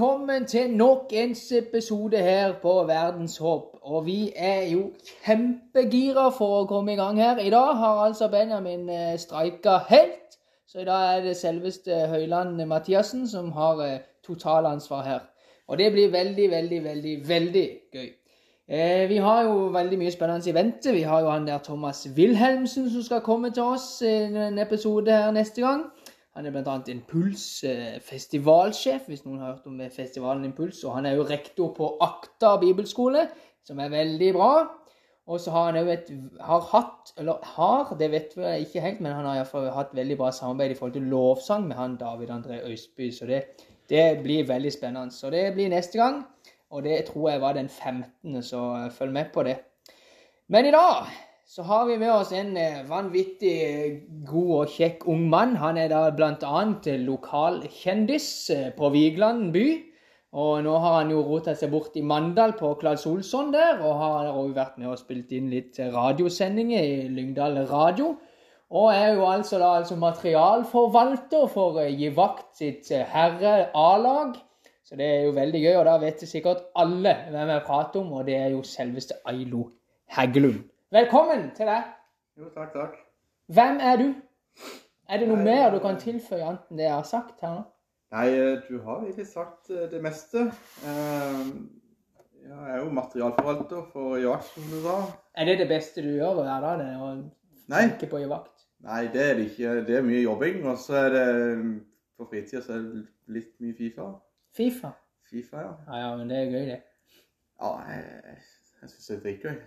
Velkommen til nok en episode her på Verdenshåp. Og vi er jo kjempegira for å komme i gang her. I dag har altså Benjamin eh, streika helt. Så i dag er det selveste Høyland Mathiassen som har eh, totalansvar her. Og det blir veldig, veldig, veldig, veldig gøy. Eh, vi har jo veldig mye spennende i vente. Vi har jo han der Thomas Wilhelmsen som skal komme til oss i en episode her neste gang. Han er bl.a. Impuls eh, festivalsjef, hvis noen har hørt om festivalen Impuls. Og han er jo rektor på Akta bibelskole, som er veldig bra. Og så har han òg Har hatt, eller har, det vet vi ikke helt, men han har iallfall hatt veldig bra samarbeid i forhold til lovsang med han David André Øystby. Så det, det blir veldig spennende. Så det blir neste gang. Og det tror jeg var den 15., så følg med på det. Men i dag så har vi med oss en eh, vanvittig god og kjekk ung mann. Han er da bl.a. lokalkjendis eh, på Vigeland by. Og nå har han jo rota seg bort i Mandal på Claes Olsson der, og har også vært med og spilt inn litt radiosendinger i Lyngdal Radio. Og er jo altså da altså materialforvalter for eh, Gi vakt sitt herre A-lag. Så det er jo veldig gøy, og da vet sikkert alle hvem jeg prater om, og det er jo selveste Ailo Heggelund. Velkommen til deg. Jo, takk, takk. Hvem er du? Er det noe mer du kan tilføye enten det jeg har sagt her nå? Nei, du har egentlig sagt eh, det meste. Eh, jeg er jo materialforvalter for jakt, som du sa. Er det det beste du gjør hver dag? det, Å Nei. tenke på jakt? Nei, det er det ikke. Det er mye jobbing, og så er det på fritida så er det litt mye Fifa. Fifa? Fifa, ja. Ja, ja, men det er gøy, det. Ja, jeg, jeg syns det er dritgøy.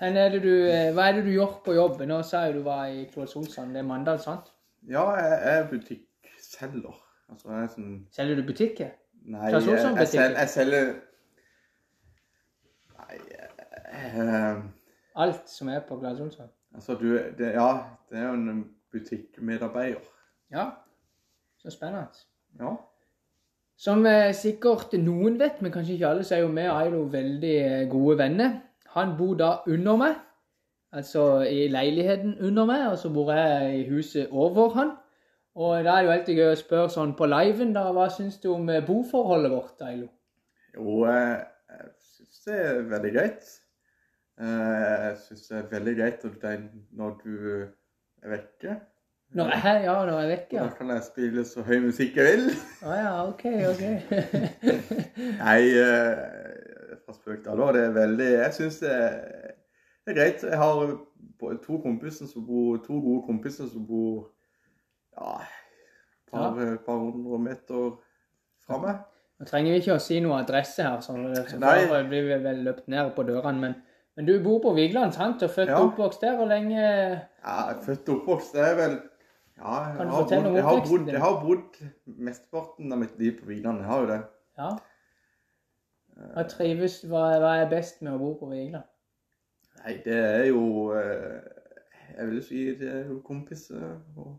Er du, eh, hva er det du gjør på jobb? Nå sa jo du var i Olsson, det er Mandal, sant? Ja, jeg er butikkselger. Altså, jeg er sånn Selger du butikker? Nei, jeg, jeg, selger, jeg selger Nei eh, Alt som er på Olsson? Altså, du det, Ja, det er jo en butikkmedarbeider. Ja, så spennende. Ja. Som eh, sikkert noen vet, men kanskje ikke alle, så er jo vi og Ailo veldig gode venner. Han bor da under meg, altså i leiligheten under meg, og så bor jeg i huset over han. Og da er det jo alltid gøy å spørre sånn på liven, da, hva syns du om eh, boforholdet vårt, Ailo? Jo, eh, jeg syns det er veldig greit. Eh, Jeg syns det er veldig greit når du er vekke. Når jeg, ja, når jeg er vekke, ja. Da kan jeg spille så høy musikk jeg vil. Å ja, ok, ok. Nei, fra spøk til alvor, det er veldig Jeg syns det, det er greit. Jeg har to kompiser som bor, to gode kompiser som bor ja, et par, par hundre meter fra meg. Nå trenger vi ikke å si noe adresse her, sånn, så da blir vi vel løpt ned på dørene. Men, men du bor på Vigeland, sant? Og født Ja. og oppvokst der, Hvor lenge Ja, født og oppvokst. Det er vel Ja, jeg Kan du har, bodd, jeg, har bodd, jeg har bodd mesteparten av mitt liv på Vigeland. Jeg har jo det. Ja. Hva trives, hva, hva er best med å bo på Vigeland? Nei, det er jo eh, Jeg vil si det er jo kompiser og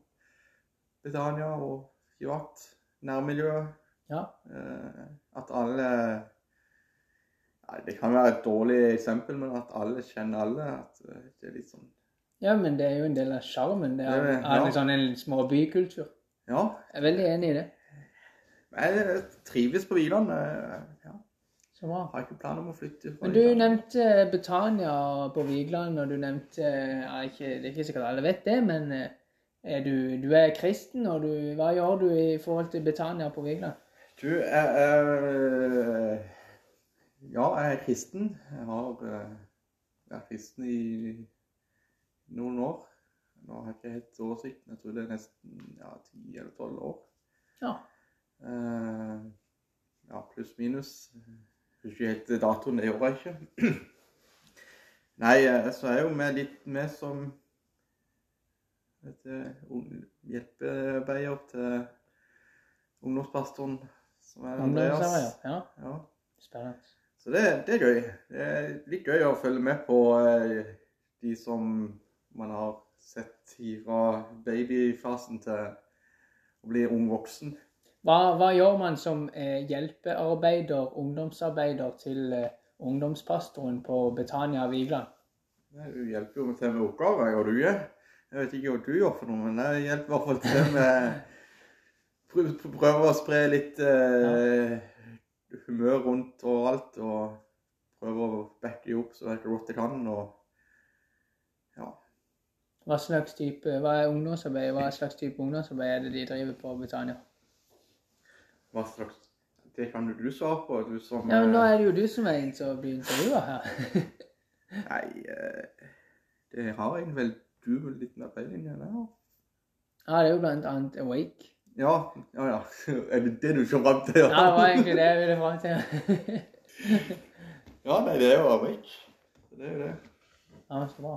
Betania og privat Nærmiljøet. Ja. Eh, At alle Nei, Det kan være et dårlig eksempel, men at alle kjenner alle. At eh, det er litt sånn Ja, men det er jo en del av sjarmen. Det er, Det er ja. sånn en småbykultur. Ja. Jeg er veldig enig i det. Jeg trives på Vigeland. Ja. Så bra. Har ikke planer om å flytte. Men du Vigeland. nevnte Betania på Vigeland, og du nevnte ja, ikke, Det er ikke sikkert alle vet det, men eh, er du, du er kristen, og du, hva gjør du i forhold til Betania på Vigeland? Du, jeg er Ja, jeg er kristen. Jeg har eh, vært kristen i noen år. Nå har jeg ikke helt oversikten. Jeg tror det er nesten ja, 10 eller 12 år. Ja. Uh, ja, pluss minus. Husker ikke helt datoen, det gjorde jeg ikke. Nei, eh, så er jo med litt med som hjelpearbeider til ungdomspastoren, som er Andreas. Ungdomsarbeider. Ja, Ja. spennende. Så det, det er gøy. Det er litt gøy å følge med på eh, de som man har sett fra babyfasen til å bli ung voksen. Hva, hva gjør man som eh, hjelpearbeider, ungdomsarbeider til eh, ungdomspastoren på Betania Vigeland? Du hjelper jo til med oppgaver, gjør du ikke? Jeg vet ikke hva du gjør for noe, men jeg hjelper i hvert fall til med å prøver å spre litt eh, humør rundt og alt, og prøver å backe de opp så godt jeg kan, og ja. Hva slags type hva er ungdomsarbeid, hva slags type ungdomsarbeid er det de driver på Britannia? Hva slags Det kan du svare på, du som Ja, men Nå eh, er det jo du som er en som blir intervjua her. Nei, eh, det har jeg vel du litt mer peiling enn jeg har. Ja, det er jo blant annet Awake. Ja, ja, ja. Er det det du skal fram til? Ja, det var egentlig det jeg ville fram til. Ja, nei, det er jo awake. Det er jo det. Ja, så bra.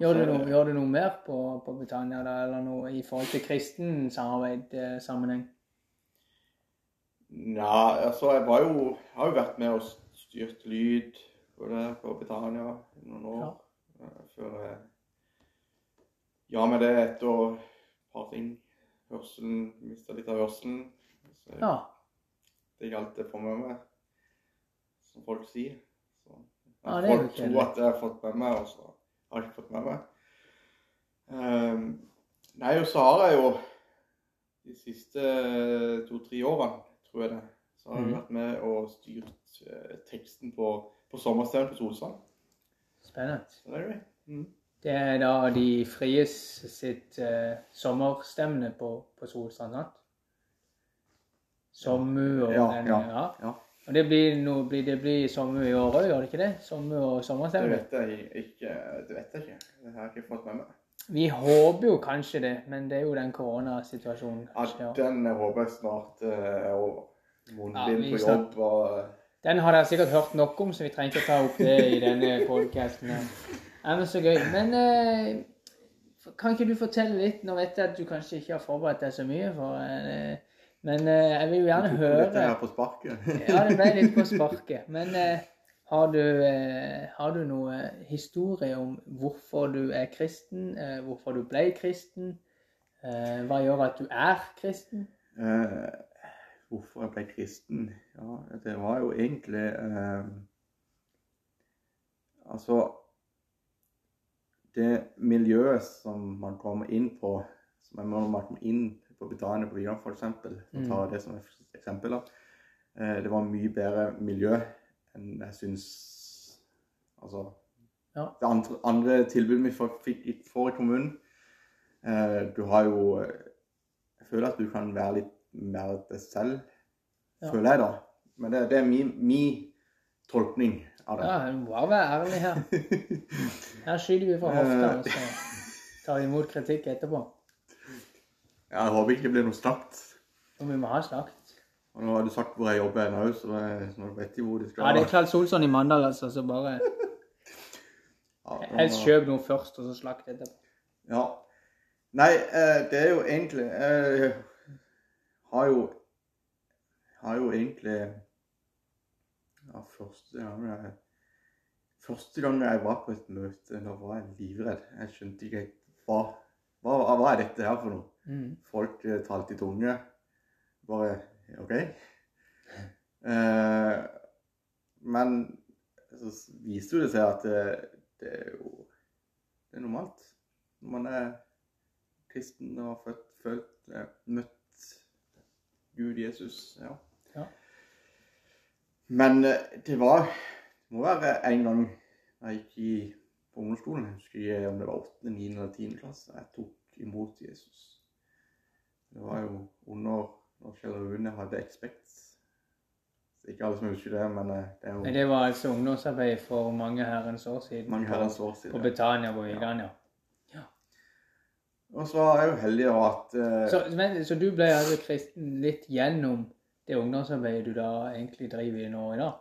Gjør du noe, gjør du noe mer på, på Britannia, da, eller noe i forhold til kristen samarbeid eh, sammenheng? Ja, altså, jeg var jo, har jo vært med og styrt lyd på det på Britannia i noen år. Ja. Før jeg Ja, med det etter et par ting. Hørselen, mista litt av hørselen. Så Ja. det gjaldt det for med meg, som folk sier. Så, Ja, folk tror at jeg har fått med meg, og så har jeg ikke fått med meg. Um, nei, og så har jeg jo de siste to-tre årene, tror jeg det, så har jeg Mhm. vært med og styrt eh, teksten på, på sommerstevnet på Solstrand. Spennende. Det. Mm. Det er da De fries sitt eh, sommerstevne på, på Solstrand, sant? Sommu og Ja, den, ja, ja. ja. Og det blir, no, blir, det blir sommu i år òg, gjør det ikke det? Sommu og Det vet jeg ikke. Det vet jeg ikke. Det har jeg ikke fått med meg. Vi håper jo kanskje det, men det er jo den koronasituasjonen. Kanskje, ja. den håper jeg snart eh, er over. Ja, Munnbind ja, på jobb og Den har dere sikkert hørt nok om, så vi trenger ikke ta opp det i denne podcasten. Ja, men så gøy. Men eh, kan ikke du fortelle litt? Nå vet jeg at du kanskje ikke har forberedt deg så mye, for, eh, men jeg vil jo gjerne Du tok Dette høre her på sparket. Ja, det ble litt på sparket. Men har, du, eh, har du noe historie om hvorfor du er kristen? Eh, hvorfor du ble kristen? Eh, hva gjør at du er kristen? Eh, hvorfor jeg ble kristen? Ja, det var jo egentlig eh, Altså Det miljøet som man kommer inn på Som jeg må man inn på Britannia på Vidar, f.eks., for å ta det som et eksempel, da. Eh, det var mye bedre miljø jeg syns Altså Ja. Det andre, andre tilbudet vi får- fikk for får i kommunen eh, Du har jo Jeg føler at du kan være litt mer deg selv, Ja. føler jeg da. Men det, det er min, min tolkning av det. Ja, du må være ærlig her. Her skyter vi fra hofta, og så tar vi imot kritikk etterpå. Jeg håper ikke det blir noe snakt. Og vi må ha slakt. Og nå har du sagt hvor jeg jobber nå, så så nå vet de hvor de skal. Ja, det er Klaus Solsson i Mandal, altså, så bare Ja, helst kjøp noe først, og så slakt etterpå. Ja. Nei, eh, det er jo egentlig Jeg har jo Har jo egentlig Ja, første gang jeg Første gang jeg var på et møte, da var jeg livredd. Jeg skjønte ikke helt hva, hva, hva er dette her for noe? Mm. Folk eh, talte i tunge. Bare OK. Eh, men så viste jo det seg at det, det er jo Det er normalt. Når man er kristen og har født, følt, eh, møtt Gud, Jesus Ja. Ja. Men eh, det var Det må være en gang jeg gikk i på ungdomsskolen. Jeg husker ikke om det var 8., 9. eller 10. klasse. Jeg tok imot Jesus. Det var jo under når Kjell hadde Expect. Ikke alle som husker det, men eh, det er jo Men det var altså ungdomsarbeid for mange herrens år siden. mange herrens år På siden. Betania på Vigan, ja. Og så er jeg jo heldig da at uh... Så, men, så du ble altså kristen litt gjennom det ungdomsarbeidet du da egentlig driver i nå i dag?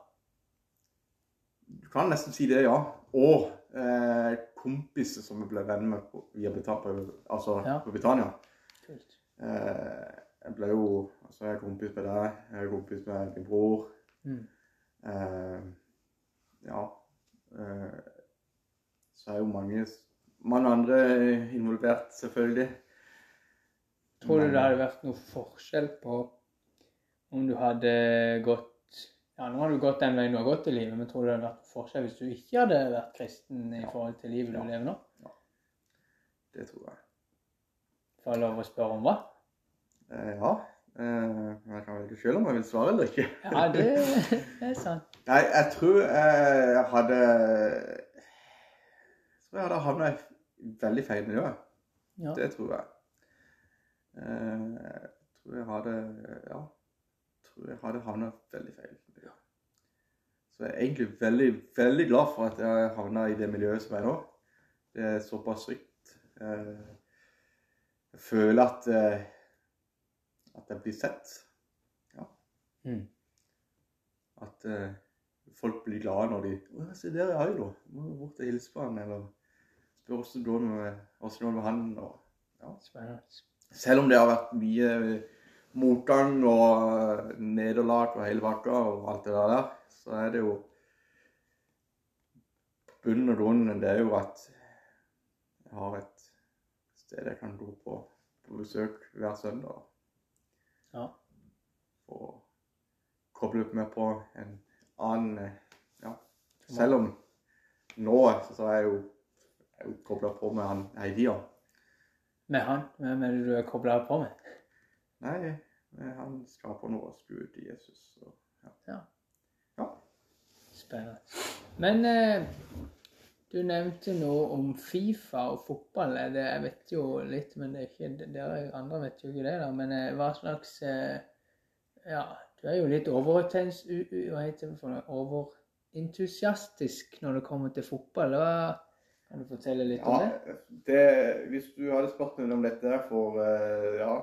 Du kan nesten si det, ja. Og eh, kompiser som jeg ble venn med på, via Britannia, altså Ja. på Britannia. Kult. Eh, jeg ble jo altså jeg er kompis med deg, jeg er kompis med din bror. Mm. Eh, ja. Eh, så er jo mange, mange andre involvert, selvfølgelig. Tror du Men- det hadde vært noe forskjell på om du hadde gått Ja, nå har du gått den veien du har gått i livet, men tror du det hadde vært forskjell hvis du ikke hadde vært kristen i forhold til livet du Ja. lever nå? Ja. Det tror jeg. Får jeg lov å spørre om hva? Eh, ja. Eh, jeg kan velge selv om jeg vil svare eller ikke. Ja, det, det er sant. Nei, jeg tror jeg hadde Jeg tror jeg hadde havnet i veldig feil miljø. Ja. Det tror jeg. Eh, Jeg tror jeg hadde Ja. Jeg tror jeg hadde havna veldig feil. miljø. Så jeg er egentlig veldig, veldig glad for at jeg havnet i det miljøet som jeg er nå. Det er såpass trygt. Jeg føler at at jeg blir sett. Ja. Mm. At eh, folk blir glade når de Å, se der er Ailo. Må jo bort og hilse på han, eller spør hvordan det går med, han. Og, Spennende. selv om det har vært mye motgang og nederlag og hele bakka og alt det der, så er det jo Bunnen og grunnen det er jo at jeg har et sted jeg kan gå på på besøk hver søndag. Ja. Og koble opp meg på en annen eh, Ja. Selv om nå så er jeg jo, jeg jo kobla på med han Heidia. Med han? Hvem er det du er kobla på med? Nei, han skaper noe Gud i Jesus. Så, ja. Ja. ja. Spennende. Men eh, du nevnte noe om Fifa og fotball. Er Det, jeg vet jo litt, men det er ikke, dere andre vet jo ikke det. da. Men eh, hva slags eh, Ja, du er jo litt overtens, Hva heter det for noe? Overentusiastisk når det kommer til fotball. Hva, kan du fortelle litt om det? Ja, det, hvis du hadde spurt meg om dette for eh, ja,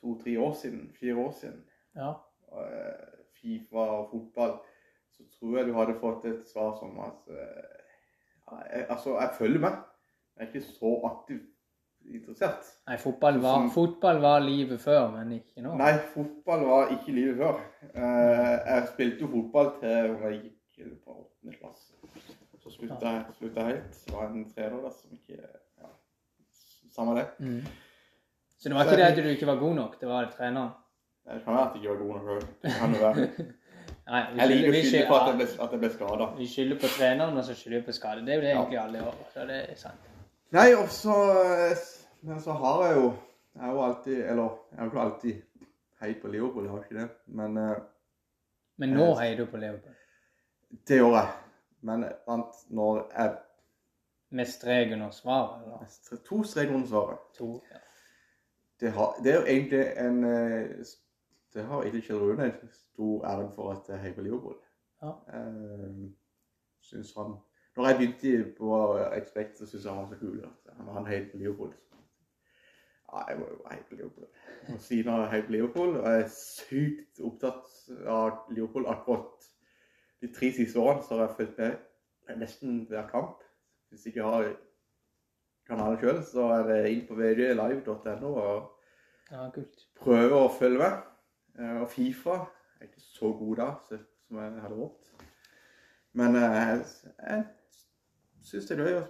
to-tre år siden, fire år siden, Ja. eh, Fifa og fotball, så tror jeg du hadde fått et svar som at eh, jeg, Altså, jeg følger med. Jeg er ikke så aktivt interessert. Nei, fotball var, Som- fotball var livet før, men ikke nå. Nei, fotball var ikke livet før. Eh, jeg spilte jo fotball til jeg gikk på åttende klasse. Så slutta jeg slutta helt. Det var en trener som ikke ja, Samme det. Mm. Så det var ikke det at du ikke var god nok, det var treneren? Det kan være at jeg ikke var god nok òg. Nei, vi skylder, vi skylder på at jeg ble, at jeg ble skada. vi skylder på treneren, og så skylder vi på skade. Det er jo det Ja. egentlig alle gjør, så det er sant. Nei, og så Men så har jeg jo Jeg har jo alltid Eller jeg har jo ikke alltid heid på Liverpool, jeg har ikke det. Men eh, Men nå heier du på Liverpool. det gjør jeg. Men sant, når jeg Med strek under svaret, eller To streker under svaret. to. Ja. Det, har, det er jo egentlig en eh, Det har egentlig Kjell Rune stor æren for at jeg heier på Liverpool. Ja. Eh, synes han Når jeg begynte på Expect, så syntes jeg han var så kul. Han, han heier på Liverpool. Ja, jeg må jo heie på Liverpool. Og siden har jeg heiet på Liverpool, og jeg er sykt opptatt av Liverpool akkurat de tre siste årene, så har jeg fulgt med nesten hver kamp. Hvis jeg ikke har kanalen sjøl, så er det inn på vglive.no og ja, prøve å følge med. Eh, Og Fifa er ikke så god da så- som jeg hadde håpet. Men eh, jeg syns det er gøy å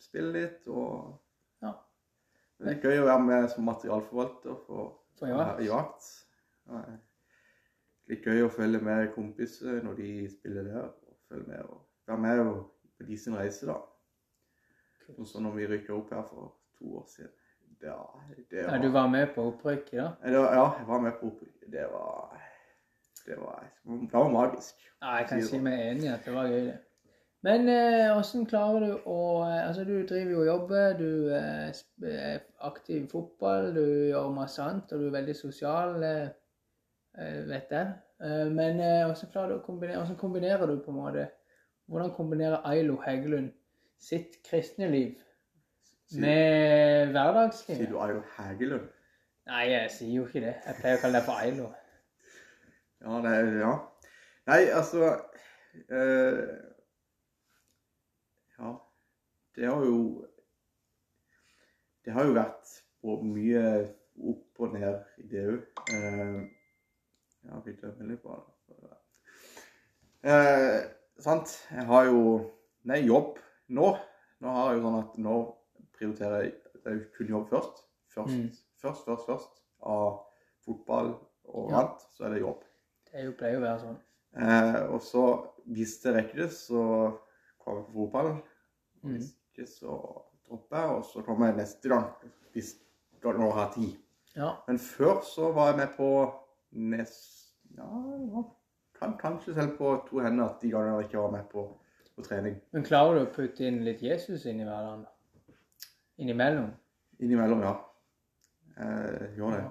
spille litt. og Ja. Det er gøy å være med som materialforvalter for For jakt. jakt. Litt gøy å følge med kompiser når de spiller der. og følge med og Være med på de sin reise, da. Sånn som når vi rykka opp her for to år siden. Det var, det Ja, du var med på opprykket, da? Var, ja, jeg var med på opprykket. Det var Det var, det var magisk. Ja, jeg kan si det. meg enig i at det var gøy, det. Men eh, hvordan klarer du å eh, Altså, du driver jo og jobber, du eh, er aktiv i fotball, du gjør masse annet, og du er veldig sosial, eh, eh, vet jeg. Eh, men eh, hvordan klarer du å kombinere Hvordan kombinerer du på en måte Hvordan kombinerer Ailo Heggelund sitt kristne liv Sier- med Sier du Ailo Hægelund? Nei, jeg sier jo ikke det. Jeg pleier å kalle deg for Ailo. Ja, det er Ja. Nei, altså eh, Ja. Det har jo Det har jo vært på mye opp og ned i det òg. Uh, ja, vi dømmer litt på det. Eh, sant. Jeg har jo Nei, jobb nå. Nå har jeg jo sånn at nå prioriterer jeg kun jobb først. Først, Mm. først, først, først. Av fotball og Ja. annet, så er det jobb. Det er jo pleier å være sånn. Eh, og så, hvis det rekker det, så kommer jeg på fotball. hvis Mm. Hvis ikke, så dropper jeg, og så kommer jeg neste gang, hvis da når jeg har tid. Ja. Men før så var jeg med på nest... Ja, ja. kan kanskje selv på to hender at de gangene jeg ikke var med på, på trening. Men klarer du å putte inn litt Jesus inn i hverdagen? da? Innimellom? Innimellom, ja. Jeg gjør det.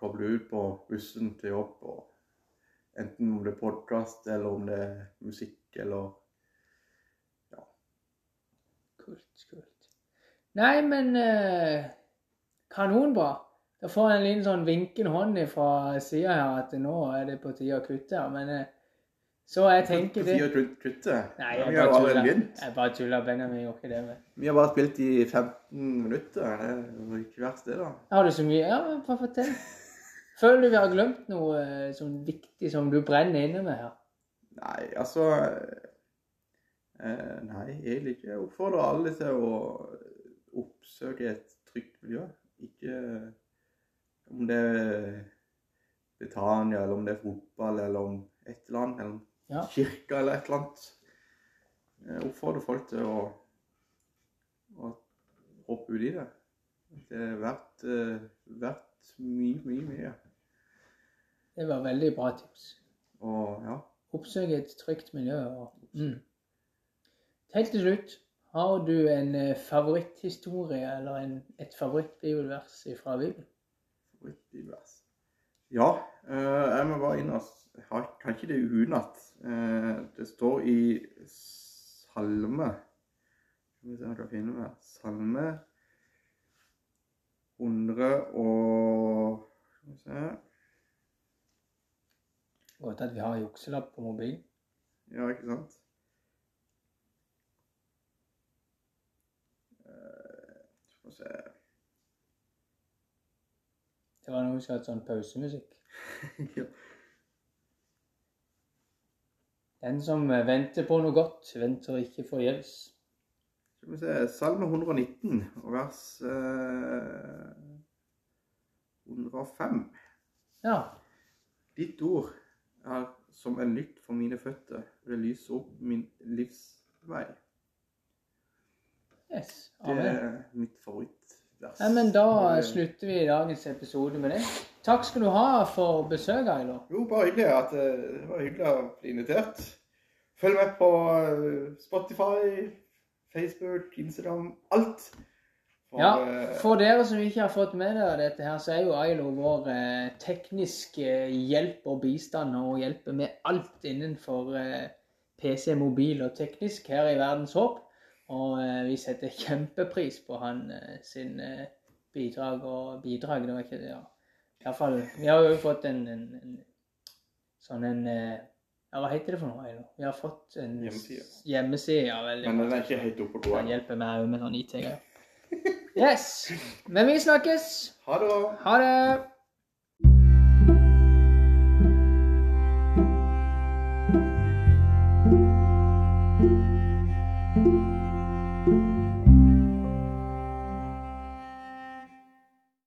Koble ut på bussen til jobb, og enten om det er podkast, eller om det er musikk, eller Ja. Kult, kult. Nei, men eh, kanonbra. Da får jeg en liten sånn vinkende hånd fra sida her at nå er det på tide å kutte. Men eh, så jeg tenker det Hvorfor kutte. Nei, jeg vi har jo allerede begynt. Jeg bare tuller. Benjamin gjorde ikke det. Men. Vi har bare spilt i 15 minutter. Det er ikke verst, det, da. Har du så mye Ja, bare fortell. Føler du vi har glemt noe eh, sånn viktig som du brenner inne med her? Nei, altså eh, Nei, egentlig ikke. Jeg oppfordrer alle til å oppsøke et trygt miljø. Ikke om det er Britannia, eller om det er fotball, eller om et eller annet, eller om Ja. kirka, eller et eller annet. Jeg oppfordrer folk til å, å hoppe uti i det. Det er verdt, eh, verdt mye, mye, mye. Det var veldig bra tips. Og ja. Oppsøk et trygt miljø. Og, mm. Helt til slutt, har du en eh, favoritthistorie eller en, et favorittbibelvers fra Bibelen? Favorittbibelvers. Ja, eh, jeg må bare inn og har- kan ikke det unatt. Eh, det står i Salme Skal vi se om jeg kan finne det. Salme 100 og Skal vi se Godt at vi har jukselapp på mobilen. Ja, ikke sant? Eh, Skal vi se Det var noe som het sånn pausemusikk. Ja. Den som eh, venter på noe godt, venter ikke forgjeves. Skal vi se Salme 119 og vers eh, 105. Ja. Ditt ord er som en lykt for mine føtter, og det lyser opp min livsvei. Yes. Det er mitt favorittvers. Ja, men da det- slutter vi dagens episode med det. Takk skal du ha for besøket, Ailor. Jo, bare hyggelig at eh, det var hyggelig å bli invitert. Følg med på eh, Spotify, Facebook, Instagram, alt. For, Ja, eh, for dere som ikke har fått med dere dette her, så er jo Ailo vår eh, tekniske hjelp og bistand og hjelper med alt innenfor eh, PC, mobil og teknisk her i Verdens Håp. Og eh, vi setter kjempepris på han eh, sin eh, bidrag og bidrag, det var ikke det, ja. I hvert fall, vi har jo fått en, en, en sånn en eh, Ja, hva heter det for noe, Vi har fått en Hjemmeside. hjemmeside, ja, veldig men den er ikke helt oppe på gå ennå. hjelper meg òg med sånn IT-greier. Yes. Men vi snakkes. Ha det. Ha det.